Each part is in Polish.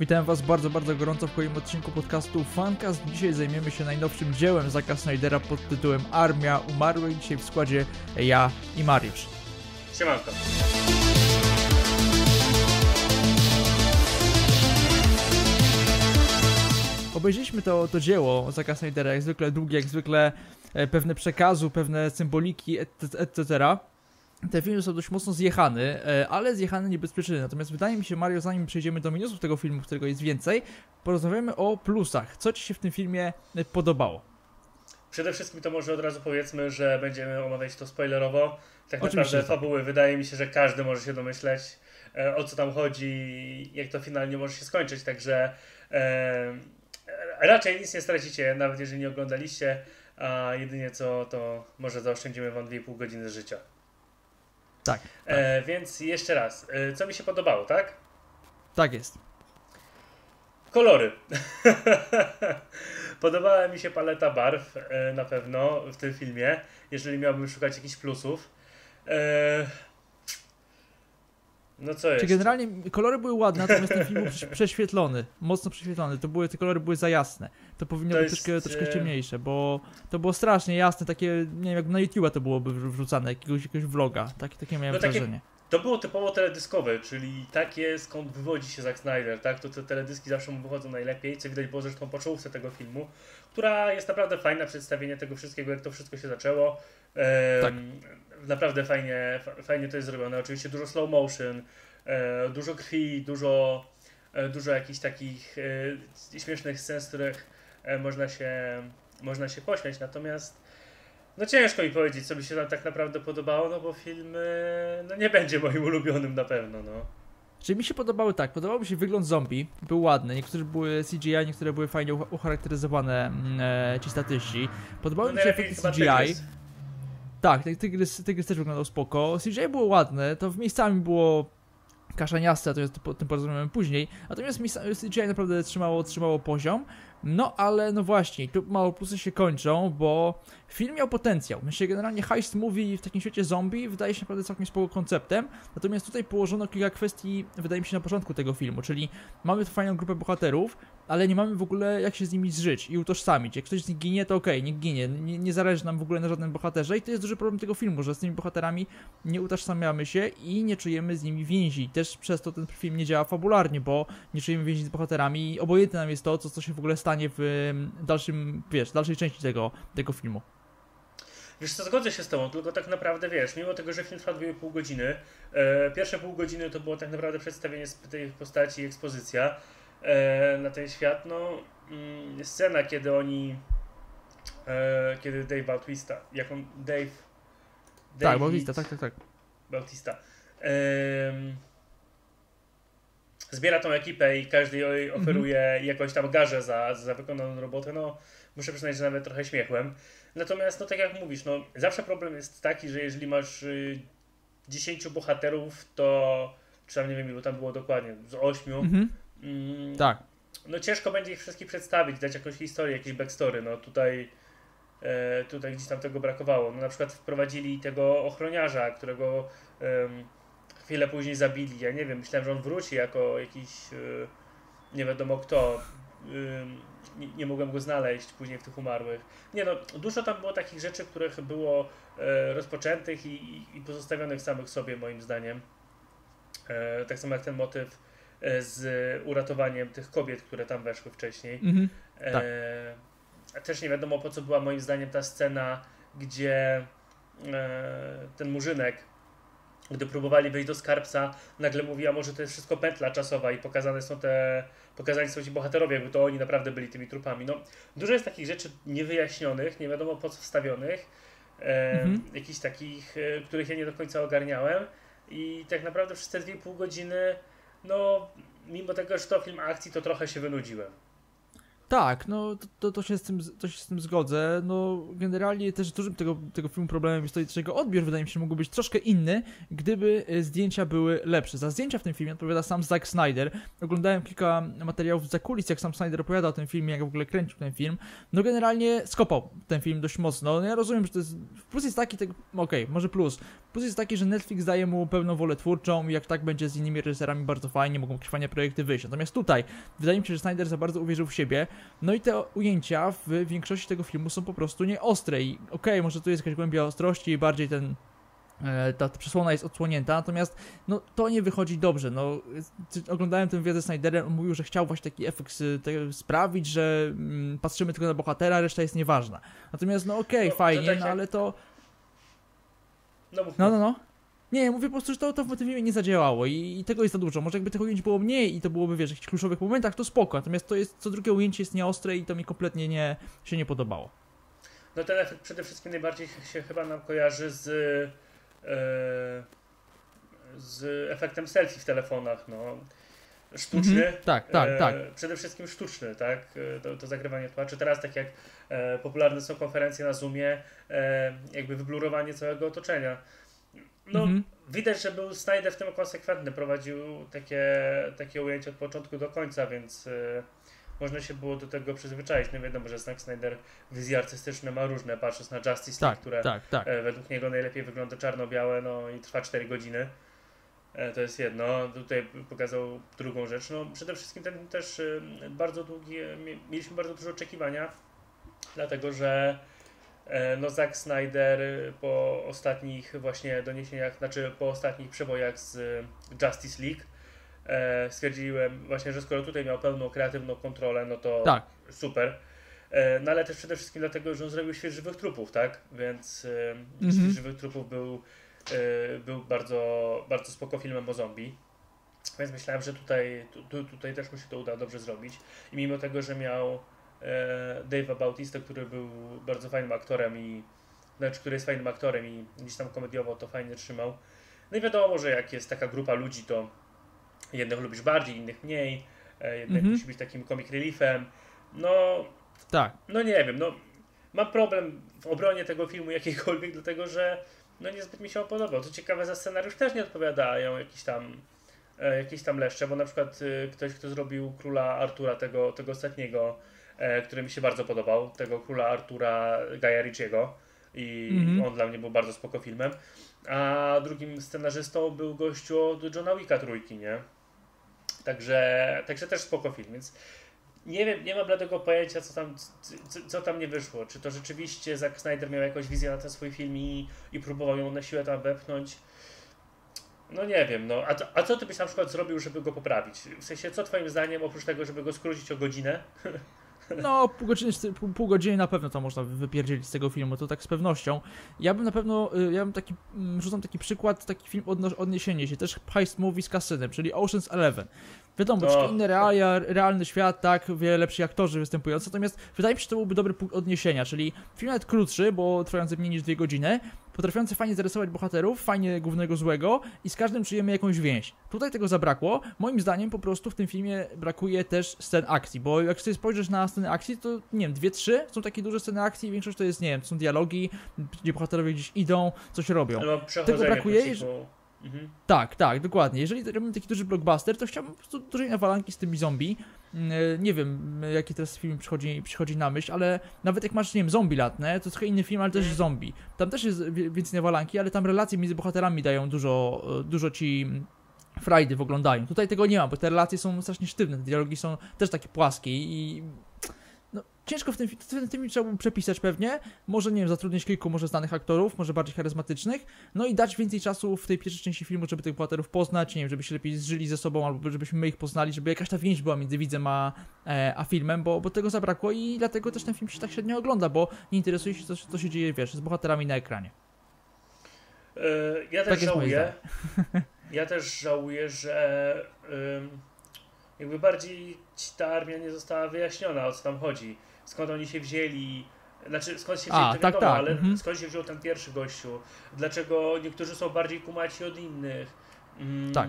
Witam Was bardzo, bardzo gorąco w kolejnym odcinku podcastu Fancast. Dzisiaj zajmiemy się najnowszym dziełem Zaka Snydera pod tytułem Armia Umarłych. Dzisiaj w składzie ja i Mariusz. Siemanko. Obejrzeliśmy to, to dzieło Zaka Snydera, jak zwykle długie, jak zwykle e, pewne przekazu, pewne symboliki, etc. Te filmy są dość mocno zjechane, e, ale zjechane nie bez przyczyny. Natomiast wydaje mi się, Mario, zanim przejdziemy do minusów tego filmu, którego jest więcej, porozmawiamy o plusach. Co Ci się w tym filmie e, podobało? Przede wszystkim to może od razu powiedzmy, że będziemy omawiać to spoilerowo. Tak Oczywiście, naprawdę tak. fabuły wydaje mi się, że każdy może się domyśleć e, o co tam chodzi, jak to finalnie może się skończyć, także e, raczej nic nie stracicie, nawet jeżeli nie oglądaliście, a jedynie co to może zaoszczędzimy wam 2,5 godziny życia. Tak, E, więc jeszcze raz, e, co mi się podobało, tak? tak jest. Kolory. Podobała mi się paleta barw e, na pewno w tym filmie, jeżeli miałbym szukać jakichś plusów. E, no co Czy jest? generalnie kolory były ładne, natomiast ten film był prześ- prześwietlony, mocno prześwietlony. To były, te kolory były za jasne. To powinno To być jest, troszkę, troszkę e, ciemniejsze, bo to było strasznie jasne, takie, nie wiem, jak na YouTube'a to byłoby wrzu- wrzucane, jakiegoś, jakiegoś vloga. Takie, takie miałem No takie- wrażenie. To było typowo teledyskowe, czyli takie skąd wywodzi się Zack Snyder, tak? To te teledyski zawsze mu wychodzą najlepiej, co widać było zresztą po czołówce tego filmu, która jest naprawdę fajna, przedstawienie tego wszystkiego, jak to wszystko się zaczęło. Em, Tak. Naprawdę fajnie, fa- fajnie to jest zrobione. Oczywiście dużo slow motion, e, dużo krwi, dużo, e, dużo jakichś takich e, śmiesznych scen, z których można się, można się pośmiać. Natomiast no ciężko mi powiedzieć, co mi się tam tak naprawdę podobało, no bo film no nie będzie moim ulubionym na pewno, no. Czyli mi się podobały tak, podobał mi się wygląd zombie, był ładny, niektóre były CGI, niektóre były fajnie ucha- ucharakteryzowane mm, e, ci statyści. Podobały no mi się efekty CGI. Tak, ty- tygrys, tygrys też wyglądał spoko. CGI było ładne, to w miejscami było kaszaniaste, natomiast to o tym porozmawiamy później. Natomiast CGI naprawdę trzymało, trzymało poziom. No ale no właśnie, tu mało plusy się kończą, bo film miał potencjał. Myślę, generalnie heist movie w takim świecie zombie wydaje się naprawdę całkiem spoko konceptem. Natomiast tutaj położono kilka kwestii, wydaje mi się, na początku tego filmu, czyli mamy tu fajną grupę bohaterów, ale nie mamy w ogóle jak się z nimi zżyć i utożsamić. Jak ktoś z nich ginie, to okej, niech ginie. Nie, nie zależy nam w ogóle na żadnym bohaterze i to jest duży problem tego filmu, że z tymi bohaterami nie utożsamiamy się i nie czujemy z nimi więzi. Też przez to ten film nie działa fabularnie, bo nie czujemy więzi z bohaterami i obojętne nam jest to, co, co się w ogóle stanie w em, dalszym, wiesz, dalszej części tego, tego filmu. Wiesz co, zgodzę się z tobą, tylko tak naprawdę wiesz, mimo tego, że film trwa 2,5 godziny, e, pierwsze pół godziny to było tak naprawdę przedstawienie tej postaci i ekspozycja e, na ten świat, no mm, scena, kiedy oni, e, kiedy Dave Bautista, jak on, Dave... tak, David- Bautista, tak, tak, tak. Bautista. Zbiera tą ekipę i każdy jej oferuje jakąś tam garzę za, za wykonaną robotę. No, muszę przyznać, że nawet trochę śmiechłem. Natomiast, no tak jak mówisz, no, zawsze problem jest taki, że jeżeli masz y, 10 bohaterów, to czy tam nie wiem, ilu tam było dokładnie, z 8, Mhm, mm, tak. no ciężko będzie ich wszystkich przedstawić, dać jakąś historię, jakieś backstory. No tutaj, e, tutaj gdzieś tam tego brakowało. No na przykład wprowadzili tego ochroniarza, którego chwilę później zabili. Ja nie wiem, myślałem, że on wróci jako jakiś e, nie wiadomo kto. Nie, nie mogłem go znaleźć później w tych umarłych. Nie no, dużo tam było takich rzeczy, których było e, rozpoczętych i, i- pozostawionych samych sobie moim zdaniem. E, tak samo jak ten motyw e, z uratowaniem tych kobiet, które tam weszły wcześniej. Mhm. Tak. Też nie wiadomo po co była moim zdaniem ta scena, gdzie ten murzynek, gdy próbowali wejść do skarbca, nagle mówi, a może to jest wszystko pętla czasowa i pokazane są te, pokazani są ci bohaterowie, jakby to oni naprawdę byli tymi trupami. No, dużo jest takich rzeczy niewyjaśnionych, nie wiadomo po co wstawionych, e, Mhm. jakichś takich, e, których ja nie do końca ogarniałem i tak naprawdę przez te 2,5 godziny, no, mimo tego, że to film akcji, to trochę się wynudziłem. Tak, no to, to, się z tym, to się z tym zgodzę. No generalnie też dużym tego, tego filmu problemem jest to, że jego odbiór wydaje mi się mógł być troszkę inny, gdyby e, zdjęcia były lepsze. Za zdjęcia w tym filmie odpowiada sam Zack Snyder. Oglądałem kilka materiałów za kulis, jak sam Snyder opowiada o tym filmie, jak w ogóle kręcił ten film. No generalnie skopał ten film dość mocno. No, ja rozumiem, że to jest... Plus jest taki, tak, okej, okay, może plus. Plus jest taki, że Netflix daje mu pełną wolę twórczą i jak tak będzie z innymi reżyserami bardzo fajnie, mogą trwania projekty wyjść. Natomiast tutaj wydaje mi się, że Snyder za bardzo uwierzył w siebie. No i te ujęcia w większości tego filmu są po prostu nieostre i okej, okay, może tu jest jakaś głębia ostrości i bardziej ten e, ta przesłona jest odsłonięta, natomiast no, to nie wychodzi dobrze. No, oglądałem tę wiedzę Snydera, on mówił, że chciał właśnie taki efekt sprawić, że mm, patrzymy tylko na bohatera, reszta jest nieważna. Natomiast no okej, okay, no, fajnie, tak no ale to... No, no, no. no. Nie, mówię po prostu, że to, to w tym filmie nie zadziałało i, i, tego jest za dużo. Może jakby tych ujęć było mniej i to byłoby, wiesz, w jakichś kluczowych momentach, to spoko. Natomiast to jest, co drugie ujęcie jest nieostre i to mi kompletnie nie, się nie podobało. No ten efekt przede wszystkim najbardziej się chyba nam kojarzy z, e, z efektem selfie w telefonach, no. Sztuczny. Mm -hmm. Tak, tak, tak. E, przede wszystkim sztuczny, tak? E, to, to zagrywanie twarzy. Teraz tak jak e, popularne są konferencje na Zoomie, e, jakby wyblurowanie całego otoczenia no, mhm. widać, że był Snyder w tym konsekwentny, prowadził takie, takie ujęcia od początku do końca, więc y, można się było do tego przyzwyczaić. No wiadomo, że Zack Snyder wizje artystyczne ma różne, patrząc na Justice League, tak, które tak, tak. E, według niego najlepiej wygląda czarno-białe, no i trwa 4 godziny. E, to jest jedno. Tutaj pokazał drugą rzecz. No, przede wszystkim ten też y, bardzo długi, mieliśmy bardzo dużo oczekiwania, dlatego że E, no Zack Snyder po ostatnich właśnie doniesieniach, znaczy po ostatnich przebojach z Justice League e, stwierdziłem właśnie, że skoro tutaj miał pełną kreatywną kontrolę, no to tak. super. E, no ale też przede wszystkim dlatego, że on zrobił śwież żywych trupów, tak? Więc mhm. śwież żywych trupów był, był bardzo, bardzo spoko filmem o zombie. Więc myślałem, że tutaj, tu, tutaj też mu się to uda dobrze zrobić. I mimo tego, że miał E, Dave'a Bautista, który był bardzo fajnym aktorem i znaczy, który jest fajnym aktorem i gdzieś tam komediowo to fajnie trzymał. No i wiadomo, że jak jest taka grupa ludzi, to jednych lubisz bardziej, innych mniej, e, jednak mm -hmm. musi być takim comic reliefem. No, tak. No nie wiem, no mam problem w obronie tego filmu jakiejkolwiek, dlatego że no niezbyt mi się on podobał. Co ciekawe, za scenariusz też nie odpowiadają jakieś tam e, jakieś tam leszcze, bo na przykład ktoś, kto zrobił Króla Artura, tego, tego ostatniego, E, który mi się bardzo podobał, tego króla Artura Gaja Ricciego i mm -hmm. on dla mnie był bardzo spoko filmem. A drugim scenarzystą był gościu od Johna Wicka trójki, nie? Także, także też spoko film, więc nie wiem, nie mam dlatego pojęcia, co tam, co, co, tam nie wyszło. Czy to rzeczywiście Zack Snyder miał jakąś wizję na ten swój film i, i próbował ją na siłę tam wepchnąć. No nie wiem, no. A, a co ty byś na przykład zrobił, żeby go poprawić? W sensie, co twoim zdaniem, oprócz tego, żeby go skrócić o godzinę, No, pół godziny, pół, godziny na pewno to można wypierdzielić z tego filmu, to tak z pewnością. Ja bym na pewno, y, ja bym taki, mm, rzucam taki przykład, taki film odniesienie się, też heist movie z kasynem, czyli Ocean's Eleven. Wiadomo, no. inne realia, realny świat, tak, wiele lepsi aktorzy występujący, natomiast wydaje mi się, że to byłby dobry punkt odniesienia, czyli film nawet krótszy, bo trwający mniej niż dwie godziny, potrafiący fajnie zarysować bohaterów, fajnie głównego złego i z każdym czujemy jakąś więź. Tutaj tego zabrakło. Moim zdaniem po prostu w tym filmie brakuje też scen akcji, bo jak sobie spojrzysz na sceny akcji, to nie wiem, dwie, trzy są takie duże sceny akcji, większość to jest, nie wiem, są dialogi, gdzie bohaterowie gdzieś idą, coś robią. Tego brakuje. Mhm. Tak, tak, dokładnie. Jeżeli robimy taki duży blockbuster, to chciałbym po prostu dużej nawalanki z tymi zombie. E, nie wiem, jaki teraz film przychodzi, przychodzi na myśl, ale nawet jak masz, nie wiem, zombie latne, to trochę inny film, ale też mhm. zombie. Tam też jest więcej nawalanki, ale tam relacje między bohaterami dają dużo, e, dużo ci frajdy w oglądaniu. Tutaj tego nie ma, bo te relacje są strasznie sztywne, te dialogi są też takie płaskie i ciężko w tym, w tym filmie trzeba przepisać pewnie, może nie wiem, zatrudnić kilku może znanych aktorów, może bardziej charyzmatycznych, no i dać więcej czasu w tej pierwszej części filmu, żeby tych bohaterów poznać, nie wiem, żeby się lepiej zżyli ze sobą, albo żebyśmy my ich poznali, żeby jakaś ta więź była między widzem a, e, a filmem, bo, bo tego zabrakło i dlatego też ten film się tak średnio ogląda, bo nie interesuje się, co, co się dzieje, wiesz, z bohaterami na ekranie. Yy, ja też tak żałuję. Ja też żałuję, że jakby bardziej ta armia nie została wyjaśniona, o co tam chodzi skąd oni się wzięli, znaczy skąd się wzięli, A, to tak, wiadomo, tak. ale mhm. skąd się wziął ten pierwszy gościu, dlaczego niektórzy są bardziej kumaci od innych. Mm, tak.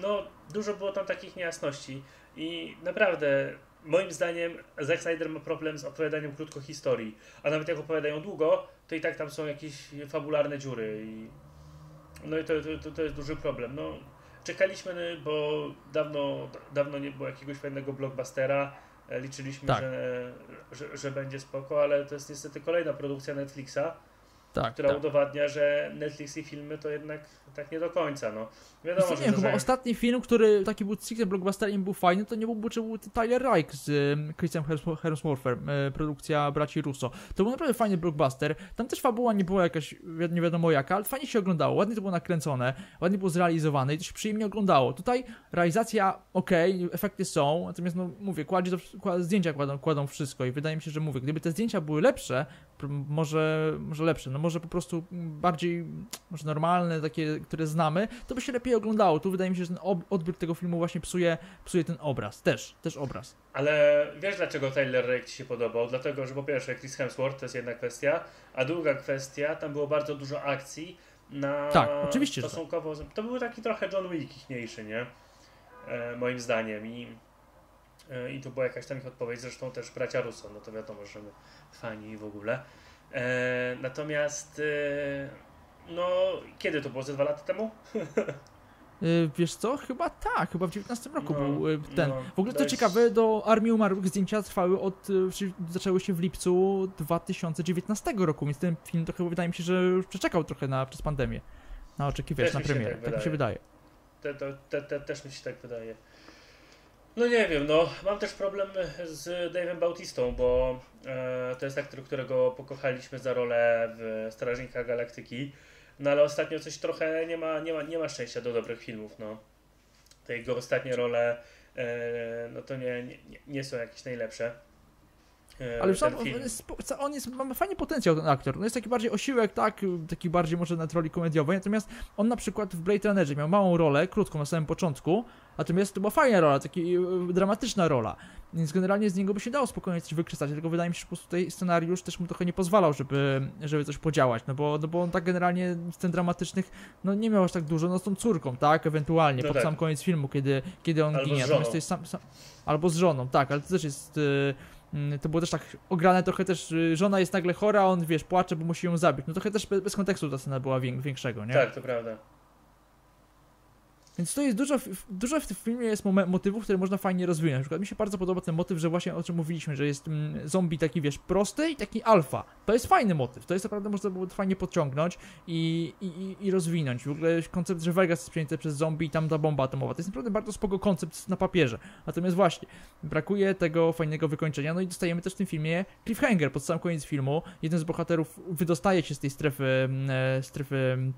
No, dużo było tam takich niejasności i naprawdę moim zdaniem Zack Snyder ma problem z opowiadaniem krótko historii, a nawet jak opowiadają długo, to i tak tam są jakieś fabularne dziury i no i to, to, to jest duży problem. No, czekaliśmy, bo dawno, dawno nie było jakiegoś fajnego blockbustera, liczyliśmy, Tak. że, że, że będzie spoko, ale to jest niestety kolejna produkcja Netflixa, Tak, która tak. udowadnia, że Netflix i filmy to jednak tak nie do końca, no. Wiadomo, że nie chyba ostatni film, który taki był stricte blockbusterem był fajny, to nie byłby czy był Tyler Reich z um, Chrisem Hems- Hemsworthem, produkcja braci Russo. To był naprawdę fajny blockbuster. Tam też fabuła nie była jakaś nie wiadomo jaka, ale fajnie się oglądało, ładnie to było nakręcone, ładnie było zrealizowane i to się przyjemnie oglądało. Tutaj realizacja ok, efekty są, natomiast no mówię, kładzie zdjęcia kładą, kładą wszystko i wydaje mi się, że mówię, gdyby te zdjęcia były lepsze, może, może lepsze, no może po prostu bardziej, może normalne, takie, które znamy, to by się lepiej oglądało. Tu wydaje mi się, że ten odbiór tego filmu właśnie psuje, psuje ten obraz, też, też obraz. Ale wiesz dlaczego Tyler Rake ci się podobał? Dlatego, że po pierwsze Chris Hemsworth to jest jedna kwestia, a druga kwestia, tam było bardzo dużo akcji na Tak, oczywiście, tak. stosunkowo... To był taki trochę John Wick ichniejszy, nie? E, moim zdaniem i i tu była jakaś tam ich odpowiedź, zresztą też bracia Russo, no to wiadomo, że my fani w ogóle. E, natomiast e, no, kiedy to było? Ze dwa lata temu? Wiesz co? Chyba tak, chyba w 19 roku No, był yy, ten. no, w ogóle to daj- ciekawe, do Armii Umarłych zdjęcia trwały od, zaczęły się w lipcu 2019 roku, więc ten film to chyba wydaje mi się, że już przeczekał trochę na, przez pandemię. Na oczekiwać, Też na premierę. tak Tak, mi się wydaje. Te, te, te, te, też mi się tak wydaje. No nie wiem, no mam też problem z Dave'em Bautistą, bo e, to jest aktor, którego pokochaliśmy za rolę w Strażnikach Galaktyki, no ale ostatnio coś trochę nie ma, nie ma, nie ma szczęścia do dobrych filmów, no. Te jego ostatnie role, e, no to nie, nie, nie są jakieś najlepsze. E, Ale już ten on, on, jest, on jest, ma fajnie potencjał ten aktor. No jest taki bardziej osiłek, tak, taki bardziej może na roli komediowej, natomiast on na przykład w Blade Runnerze miał małą rolę, krótką na samym początku, natomiast to była fajna rola, taka dramatyczna rola, więc generalnie z niego by się dało spokojnie coś wykrzesać, tylko wydaje mi się, że po prostu tutaj scenariusz też mu trochę nie pozwalał, żeby, żeby coś podziałać, no bo, no bo on tak generalnie scen dramatycznych, no nie miał aż tak dużo, no z tą córką, tak, ewentualnie, No pod tak. sam koniec filmu, kiedy, kiedy on Albo z ginie, żoną. to jest sam, sam, albo z żoną, tak, ale to też jest... y, Mm, to było też tak ograne trochę też, y, żona jest nagle chora, on wiesz, płacze, bo musi ją zabić. No trochę też bez, kontekstu ta scena była wię, większego, nie? Tak, to prawda. Więc to jest dużo, dużo w tym filmie jest motywów, które można fajnie rozwinąć. Na przykład mi się bardzo podoba ten motyw, że właśnie o czym mówiliśmy, że jest mm, zombie taki, wiesz, prosty i taki alfa. To jest fajny motyw, to jest naprawdę można było fajnie podciągnąć i, i, i- rozwinąć. W ogóle koncept, że Vegas jest przejęty przez zombie i tam ta bomba atomowa, to jest naprawdę bardzo spoko koncept na papierze. Natomiast właśnie, brakuje tego fajnego wykończenia, no i dostajemy też w tym filmie cliffhanger pod sam koniec filmu. Jeden z bohaterów wydostaje się z tej strefy, mm, e, strefy mm,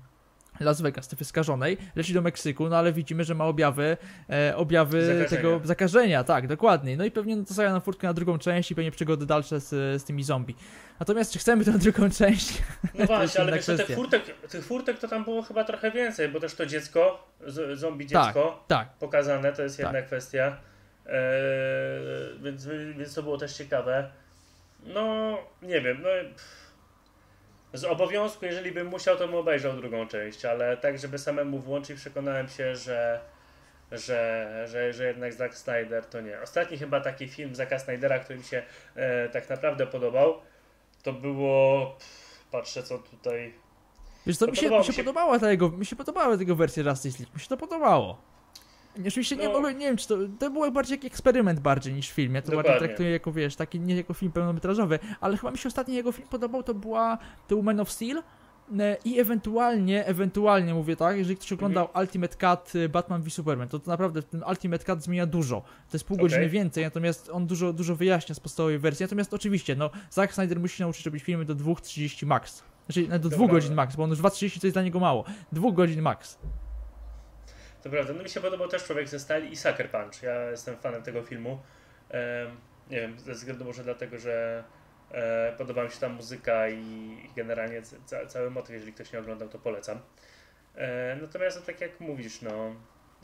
Las Vegas, strefy skażonej, leci do Meksyku, no ale widzimy, że ma objawy, e, objawy Zakażenia. tego zakażenia, tak, dokładnie. No i pewnie to staje na furtkę na drugą część i pewnie przygody dalsze z, z tymi zombie. Natomiast czy chcemy tę drugą część? No właśnie, ale wiesz, co, tych furtek, tych furtek to tam było chyba trochę więcej, bo też to dziecko, z, zombie Tak. dziecko, Tak, pokazane, to jest Tak. jedna kwestia. Eee, więc, więc to było też ciekawe. No, nie wiem, no pff. Z obowiązku, jeżeli bym musiał, to bym obejrzał drugą część, ale tak, żeby samemu włączyć, przekonałem się, że, że, że, że jednak Zack Snyder to nie. Ostatni chyba taki film Zacka Snydera, który mi się e, tak naprawdę podobał, to było, pff, patrzę co tutaj, wiesz co, mi się, mi się podobała ta jego, mi się podobała tego wersja Justice League, mi się to podobało. Oczywiście nie, No. mogę, nie wiem, czy to, to było bardziej jak eksperyment bardziej niż film, ja to bardziej Dokładnie. traktuję jako, wiesz, taki, nie jako film pełnometrażowy, ale chyba mi się ostatni jego film podobał, to była, to był Man of Steel, E, I ewentualnie, ewentualnie mówię tak, jeżeli ktoś oglądał Ultimate Cut y, Batman v Superman, to, to naprawdę ten Ultimate Cut zmienia dużo. To jest pół godziny Okej. więcej, natomiast on dużo, dużo wyjaśnia z podstawowej wersji. Natomiast oczywiście, no, Zack Snyder musi nauczyć robić filmy do 2.30 max. Znaczy do To 2 godzin max, bo on już 2.30 to jest dla niego mało. 2 godzin max. To prawda, no mi się podobał też Człowiek ze Stali i Sucker Punch. Ja jestem fanem tego filmu. Nie wiem, ze względu może dlatego, że e, podoba mi się ta muzyka i, generalnie ca, cały motyw, jeżeli ktoś nie oglądał, to polecam. E, natomiast no, tak jak mówisz, no,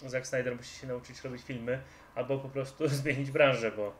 Zack Snyder musi się nauczyć robić filmy, albo po prostu zmienić branżę, bo,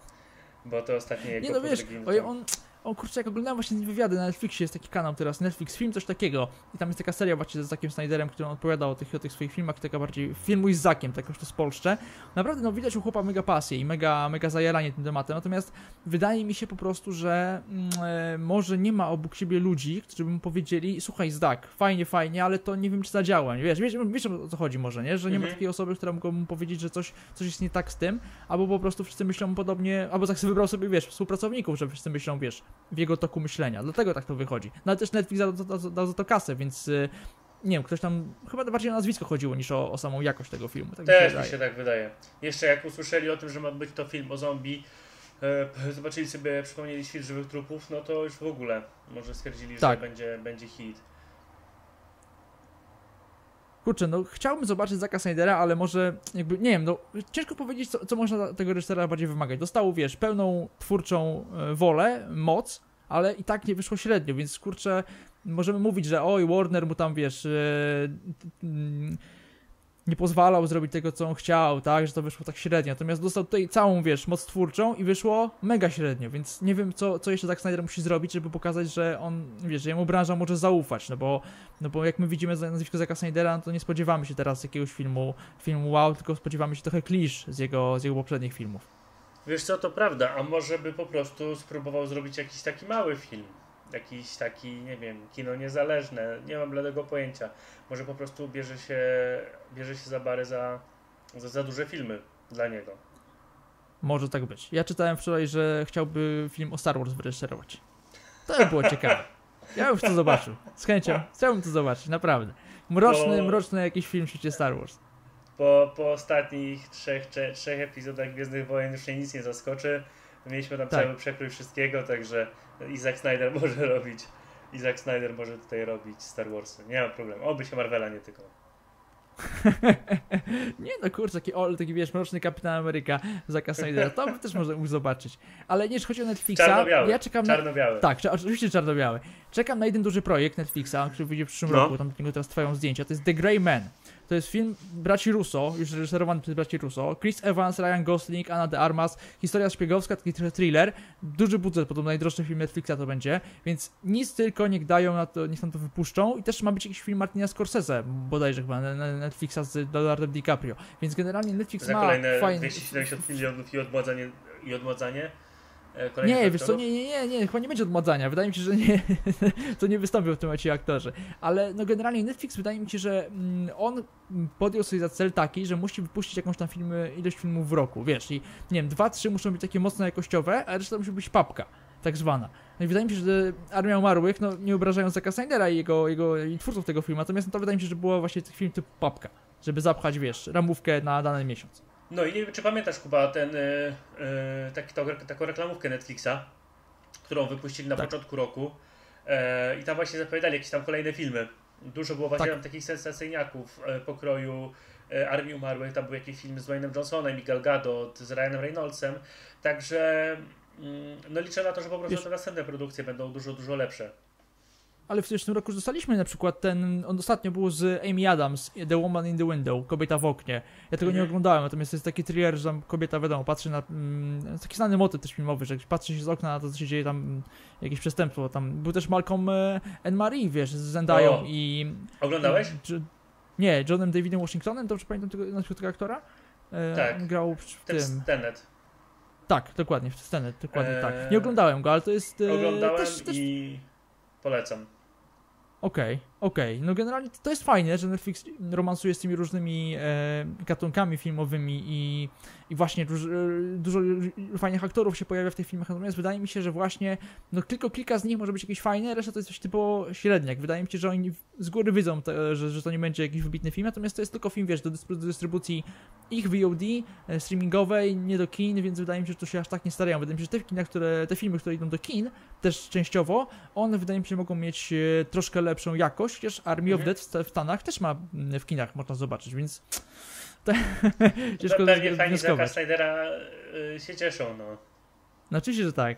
bo to ostatnie jego Nie no wiesz, on, o kurczę, jak oglądałem właśnie wywiady na Netflixie, jest taki kanał teraz, Netflix Film, coś takiego. I tam jest taka seria właśnie z Zakiem Snyderem, który on opowiadał o tych, o tych swoich filmach, taka bardziej filmuj z Zakiem, tak już to spolszczę. Naprawdę, no widać u chłopa mega pasję i mega, mega zajaranie tym tematem, natomiast wydaje mi się po prostu, że e, może nie ma obok siebie ludzi, którzy by mu powiedzieli, słuchaj Zak, fajnie, fajnie, ale to nie wiem, czy zadziała, wiesz, wiesz, wiesz o co chodzi może, nie? Że nie Mhm. ma takiej osoby, która mogłaby mu powiedzieć, że coś, coś jest nie tak z tym, albo po prostu wszyscy myślą podobnie, albo tak sobie wybrał sobie, wiesz, współpracowników, że wszyscy myślą, wiesz, w jego toku myślenia. Dlatego tak to wychodzi. No ale też Netflix dał, dał, dał za to kasę, więc y, nie wiem, ktoś tam, chyba bardziej o nazwisko chodziło niż o, o samą jakość tego filmu. Tak mi się Też mi się tak wydaje. Jeszcze jak usłyszeli o tym, że ma być to film o zombie, e, zobaczyli sobie, przypomnieli świt żywych trupów, no to już w ogóle może stwierdzili, Tak. że będzie, będzie hit. Kurczę, no chciałbym zobaczyć Zaka Snydera, ale może jakby, nie wiem, no ciężko powiedzieć, co, co można tego reżysera bardziej wymagać. Dostał, wiesz, pełną twórczą e, wolę, moc, ale i tak nie wyszło średnio, więc kurczę, możemy mówić, że oj, Warner mu tam, wiesz, e, mm, nie pozwalał zrobić tego, co on chciał, tak, że to wyszło tak średnio. Natomiast dostał tutaj całą, wiesz, moc twórczą i wyszło mega średnio, więc nie wiem, co, co jeszcze Zack Snyder musi zrobić, żeby pokazać, że on, wiesz, że jemu branża może zaufać, no bo, no bo jak my widzimy nazwisko Zacka Snydera, no to nie spodziewamy się teraz jakiegoś filmu, filmu wow, tylko spodziewamy się trochę klisz z jego, z jego poprzednich filmów. Wiesz co, to prawda, a może by po prostu spróbował zrobić jakiś taki mały film. Jakiś taki, nie wiem, kino niezależne, nie mam bladego pojęcia. Może po prostu bierze się, bierze się za bary za, za, za duże filmy dla niego. Może tak być. Ja czytałem wczoraj, że chciałby film o Star Wars wyreżyserować. To by było ciekawe. Ja już to zobaczył. Z chęcią. Chciałbym to zobaczyć, naprawdę. Mroczny, mroczny jakiś film w świecie Star Wars. Po, po ostatnich trzech, cze- trzech epizodach Gwiezdnych Wojen już mnie nic nie zaskoczy. Mieliśmy tam Tak. cały przekrój wszystkiego, także Isaac Snyder może robić. Isaac Snyder może tutaj robić Star Warsy. Nie ma problemu. Oby się Marvela nie tykał. Nie no kurczę, taki, o, taki wiesz, mroczny Kapitan Ameryka Zacka Snydera, to by też można mógł zobaczyć. Ale nie, jeśli chodzi o Netflixa, ja czekam na... Czarno-biały. Tak, oczywiście czarno-biały. Czekam na jeden duży projekt Netflixa, który wyjdzie w przyszłym No. roku, tam niego teraz trwają zdjęcia, to jest The Grey Man. To jest film braci Russo, już reżyserowany przez braci Russo. Chris Evans, Ryan Gosling, Anna de Armas, historia szpiegowska, taki thriller. Duży budżet, podobno najdroższy film Netflixa to będzie, więc nic tylko niech dają na to, niech tam to wypuszczą. I też ma być jakiś film Martina Scorsese, bodajże chyba, na, Netflixa z Leonardem DiCaprio. Więc generalnie Netflix ma kolejne fajny... 270 milionów i odmładzanie. I odmładzanie e, Nie, wiesz co, aktorów. nie, nie, nie, nie, chyba nie będzie odmładzania. Wydaje mi się, że nie, to nie wystąpią w tym momencie aktorzy. Ale no generalnie Netflix wydaje mi się, że mm, on podjął sobie za cel taki, że musi wypuścić jakąś tam filmy, ilość filmów w roku, wiesz, i nie wiem, dwa, trzy muszą być takie mocno jakościowe, a reszta musi być papka, tak zwana. No i wydaje mi się, że Armia Umarłych, no nie obrażając Zacka Snydera i jego, jego i twórców tego filmu, natomiast no, to wydaje mi się, że było właśnie taki film typu papka, żeby zapchać, wiesz, ramówkę na dany miesiąc. No i nie wiem, czy pamiętasz, Kuba, ten, y, y, taki, to, taką reklamówkę Netflixa, którą wypuścili na Tak. początku roku. E, I tam właśnie zapowiadali jakieś tam kolejne filmy. Dużo było właśnie Tak. tam takich sensacyjniaków e, pokroju e, Armii Umarłych. Tam był jakiś film z Wayne'em Johnsonem i Gal Gadot, z Ryanem Reynoldsem. Także mm, no liczę na to, że po prostu Wiesz- te następne produkcje będą dużo, dużo lepsze. Ale w zeszłym roku już dostaliśmy na przykład ten, on ostatnio był z Amy Adams, The Woman in the Window, Kobieta w oknie. Ja tego nie Mhm. oglądałem, natomiast to jest taki thriller, że tam kobieta, wiadomo, patrzy na, mm, taki znany motyw też filmowy, że patrzy się z okna na to, co się dzieje tam, mm, jakieś przestępstwo, tam był też Malcolm e, Marie, wiesz, z Zendają O. i... Oglądałeś? i- nie, Johnem Davidem Washingtonem, dobrze pamiętam tego, nazwisko tego aktora? E, Tak. On grał w, Ten tym... Tenet. Tak, dokładnie, w scenę, dokładnie Eee, tak. Nie oglądałem go, ale to jest... e, Oglądałem też, też i polecam. Okay. Okej, okej. No generalnie to jest fajne, że Netflix romansuje z tymi różnymi e, gatunkami filmowymi i, i właśnie dużo, dużo fajnych aktorów się pojawia w tych filmach, natomiast wydaje mi się, że właśnie no tylko kilka z nich może być jakieś fajne, reszta to jest coś typowo średniak. Wydaje mi się, że oni z góry widzą, te, że, że to nie będzie jakiś wybitny film, natomiast to jest tylko film, wiesz, do, dystry- do dystrybucji ich VOD, e, streamingowej, nie do kin, więc wydaje mi się, że to się aż tak nie starają. Wydaje mi się, że te, kina, które, te filmy, które idą do kin, też częściowo, one wydaje mi się, mogą mieć e, troszkę lepszą jakość, chociaż Army of Mhm. Dead w, Sta- w Stanach też ma mm, w kinach, można zobaczyć, więc to, ciężko Pe- Pewnie fani wnioskować. Snydera y, się cieszą, no. No oczywiście, że tak.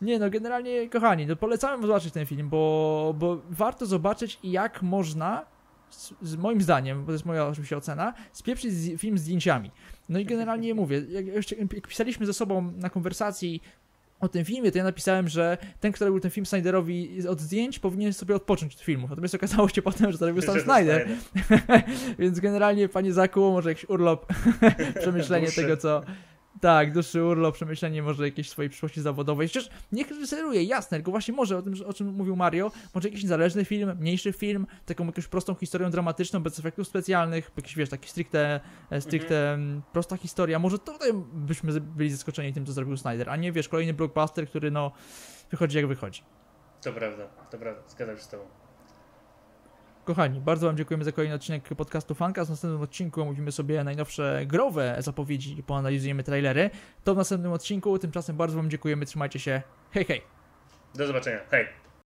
Nie no, generalnie kochani, no polecamy zobaczyć ten film, bo, bo warto zobaczyć jak można, z, z moim zdaniem, bo to jest moja oczywiście ocena, spieprzyć z, film z zdjęciami. No i generalnie mówię, jak, jak pisaliśmy ze sobą na konwersacji, o tym filmie, to ja napisałem, że ten, kto robił ten film Snyderowi od zdjęć, powinien sobie odpocząć od filmu. Natomiast okazało się potem, że to robił sam Snyder. Więc generalnie, panie Zaku, może jakiś urlop, przemyślenie tego, co. Tak, dłuższy urlop, przemyślenie może jakiejś swojej przyszłości zawodowej. Przecież niech reżyseruje, jasne, tylko właśnie może o tym, o czym mówił Mario, może jakiś niezależny film, mniejszy film, taką jakąś prostą historią dramatyczną, bez efektów specjalnych, jakiś, wiesz, taki stricte, e, stricte mm, prosta historia. Może tutaj byśmy byli zaskoczeni tym, co zrobił Snyder, a nie, wiesz, kolejny blockbuster, który, no, wychodzi jak wychodzi. To prawda, to prawda, zgadzam się z tobą. Kochani, bardzo Wam dziękujemy za kolejny odcinek podcastu Fanka. W następnym odcinku omówimy sobie najnowsze growe zapowiedzi i poanalizujemy trailery. To w następnym odcinku. Tymczasem bardzo Wam dziękujemy. Trzymajcie się. Hej, hej. Do zobaczenia. Hej.